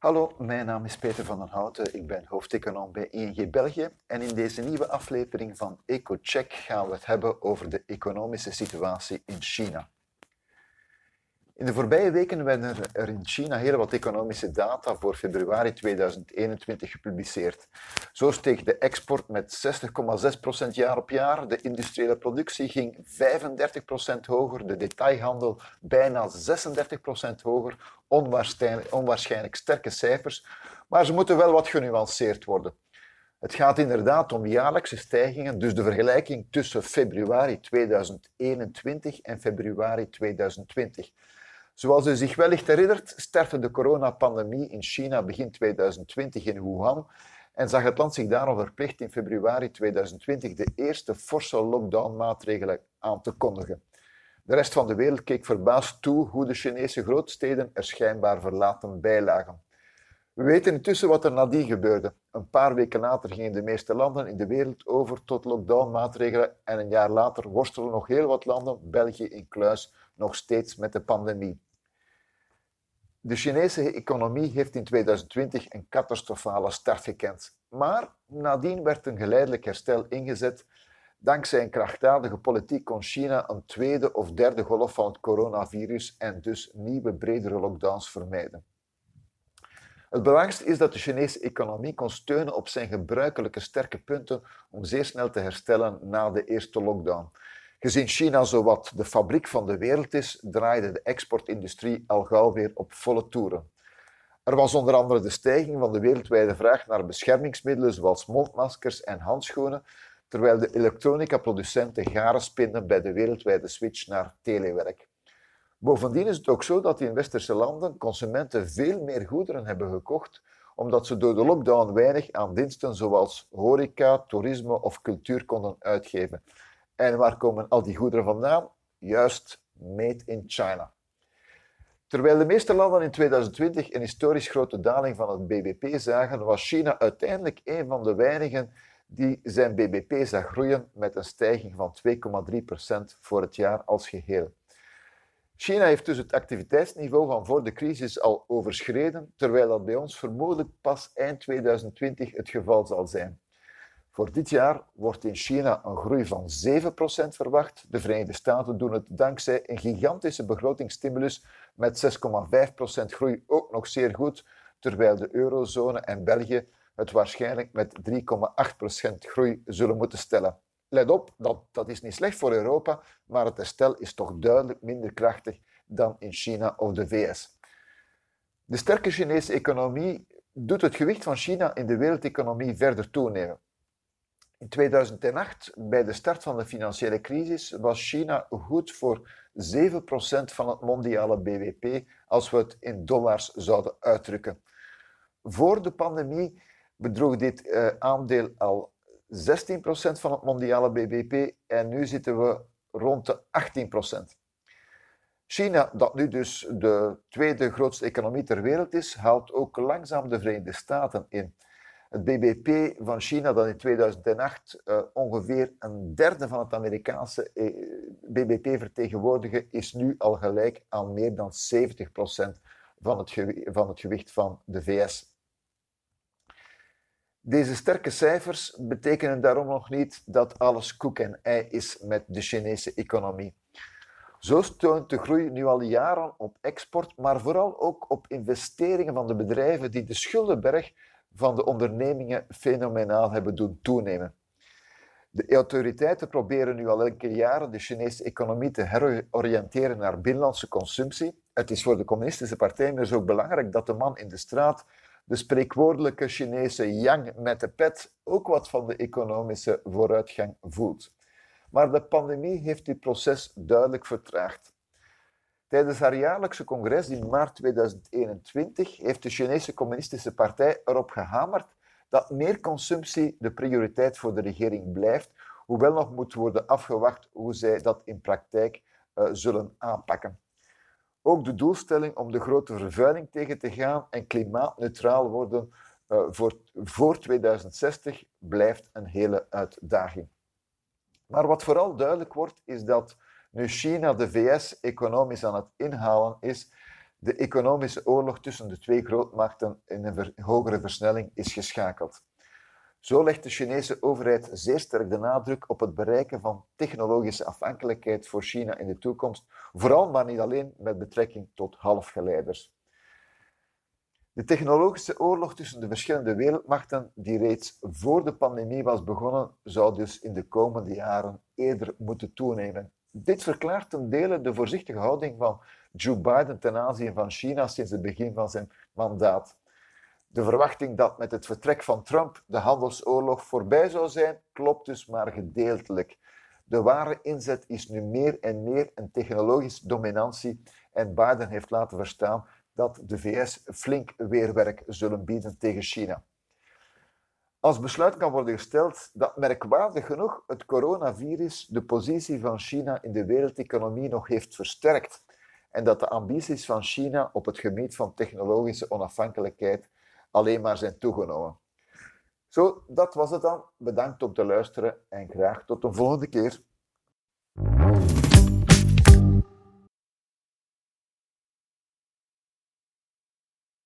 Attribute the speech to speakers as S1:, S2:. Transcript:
S1: Hallo, mijn naam is Peter van den Houten. Ik ben hoofdeconoom bij ING België. En in deze nieuwe aflevering van EcoCheck gaan we het hebben over de economische situatie in China. In de voorbije weken werden er in China heel wat economische data voor februari 2021 gepubliceerd. Zo steeg de export met 60,6% jaar op jaar, de industriële productie ging 35% hoger, de detailhandel bijna 36% hoger. Onwaarschijnlijk, onwaarschijnlijk sterke cijfers, maar ze moeten wel wat genuanceerd worden. Het gaat inderdaad om jaarlijkse stijgingen, dus de vergelijking tussen februari 2021 en februari 2020. Zoals u zich wellicht herinnert, startte de coronapandemie in China begin 2020 in Wuhan en zag het land zich daarom verplicht in februari 2020 de eerste forse lockdown-maatregelen aan te kondigen. De rest van de wereld keek verbaasd toe hoe de Chinese grootsteden er schijnbaar verlaten bijlagen. We weten intussen wat er nadien gebeurde. Een paar weken later gingen de meeste landen in de wereld over tot lockdown-maatregelen en een jaar later worstelen nog heel wat landen, België in kluis, nog steeds met de pandemie. De Chinese economie heeft in 2020 een catastrofale start gekend. Maar nadien werd een geleidelijk herstel ingezet. Dankzij een krachtdadige politiek kon China een tweede of derde golf van het coronavirus en dus nieuwe bredere lockdowns vermijden. Het belangrijkste is dat de Chinese economie kon steunen op zijn gebruikelijke sterke punten om zeer snel te herstellen na de eerste lockdown. Gezien China zowat de fabriek van de wereld is, draaide de exportindustrie al gauw weer op volle toeren. Er was onder andere de stijging van de wereldwijde vraag naar beschermingsmiddelen zoals mondmaskers en handschoenen, terwijl de elektronica-producenten garen spinnen bij de wereldwijde switch naar telewerk. Bovendien is het ook zo dat in westerse landen consumenten veel meer goederen hebben gekocht, omdat ze door de lockdown weinig aan diensten zoals horeca, toerisme of cultuur konden uitgeven. En waar komen al die goederen vandaan? Juist made in China. Terwijl de meeste landen in 2020 een historisch grote daling van het BBP zagen, was China uiteindelijk een van de weinigen die zijn BBP zag groeien met een stijging van 2,3% voor het jaar als geheel. China heeft dus het activiteitsniveau van voor de crisis al overschreden, terwijl dat bij ons vermoedelijk pas eind 2020 het geval zal zijn. Voor dit jaar wordt in China een groei van 7% verwacht. De Verenigde Staten doen het dankzij een gigantische begrotingsstimulus met 6,5% groei ook nog zeer goed, terwijl de eurozone en België het waarschijnlijk met 3,8% groei zullen moeten stellen. Let op, dat, dat is niet slecht voor Europa, maar het herstel is toch duidelijk minder krachtig dan in China of de VS. De sterke Chinese economie doet het gewicht van China in de wereldeconomie verder toenemen. In 2008, bij de start van de financiële crisis, was China goed voor 7% van het mondiale BBP als we het in dollars zouden uitdrukken. Voor de pandemie bedroeg dit uh, aandeel al 16% van het mondiale BBP en nu zitten we rond de 18%. China, dat nu dus de tweede grootste economie ter wereld is, haalt ook langzaam de Verenigde Staten in. Het BBP van China, dat in 2008 uh, eh, ongeveer een derde van het Amerikaanse eh, BBP vertegenwoordigde, is nu al gelijk aan meer dan 70% van het, van het gewicht van de VS. Deze sterke cijfers betekenen daarom nog niet dat alles koek en ei is met de Chinese economie. Zo steunt de groei nu al jaren op export, maar vooral ook op investeringen van de bedrijven die de schuldenberg van de ondernemingen fenomenaal hebben doen toenemen. De autoriteiten proberen nu al enkele jaren de Chinese economie te heroriënteren naar binnenlandse consumptie. Het is voor de Communistische Partij dus ook belangrijk dat de man in de straat, de spreekwoordelijke Chinese yang met de pet, ook wat van de economische vooruitgang voelt. Maar de pandemie heeft dit proces duidelijk vertraagd. Tijdens haar jaarlijkse congres in maart 2021 heeft de Chinese Communistische Partij erop gehamerd dat meer consumptie de prioriteit voor de regering blijft, hoewel nog moet worden afgewacht hoe zij dat in praktijk uh, zullen aanpakken. Ook de doelstelling om de grote vervuiling tegen te gaan en klimaatneutraal worden uh, voor, voor 2060 blijft een hele uitdaging. Maar wat vooral duidelijk wordt, is dat nu China de VS economisch aan het inhalen is, De economische oorlog tussen de twee grootmachten in een hogere versnelling is geschakeld. Zo legt de Chinese overheid zeer sterk de nadruk op het bereiken van technologische afhankelijkheid voor China in de toekomst, vooral maar niet alleen met betrekking tot halfgeleiders. De technologische oorlog tussen de verschillende wereldmachten, die reeds voor de pandemie was begonnen, zou dus in de komende jaren eerder moeten toenemen. Dit verklaart ten dele de voorzichtige houding van Joe Biden ten aanzien van China sinds het begin van zijn mandaat. De verwachting dat met het vertrek van Trump de handelsoorlog voorbij zou zijn, klopt dus maar gedeeltelijk. De ware inzet is nu meer en meer een technologische dominantie en Biden heeft laten verstaan dat de VS flink weerwerk zullen bieden tegen China. Als besluit kan worden gesteld dat merkwaardig genoeg het coronavirus de positie van China in de wereldeconomie nog heeft versterkt en dat de ambities van China op het gebied van technologische onafhankelijkheid alleen maar zijn toegenomen. Zo, dat was het dan. Bedankt om te luisteren en graag tot de volgende keer.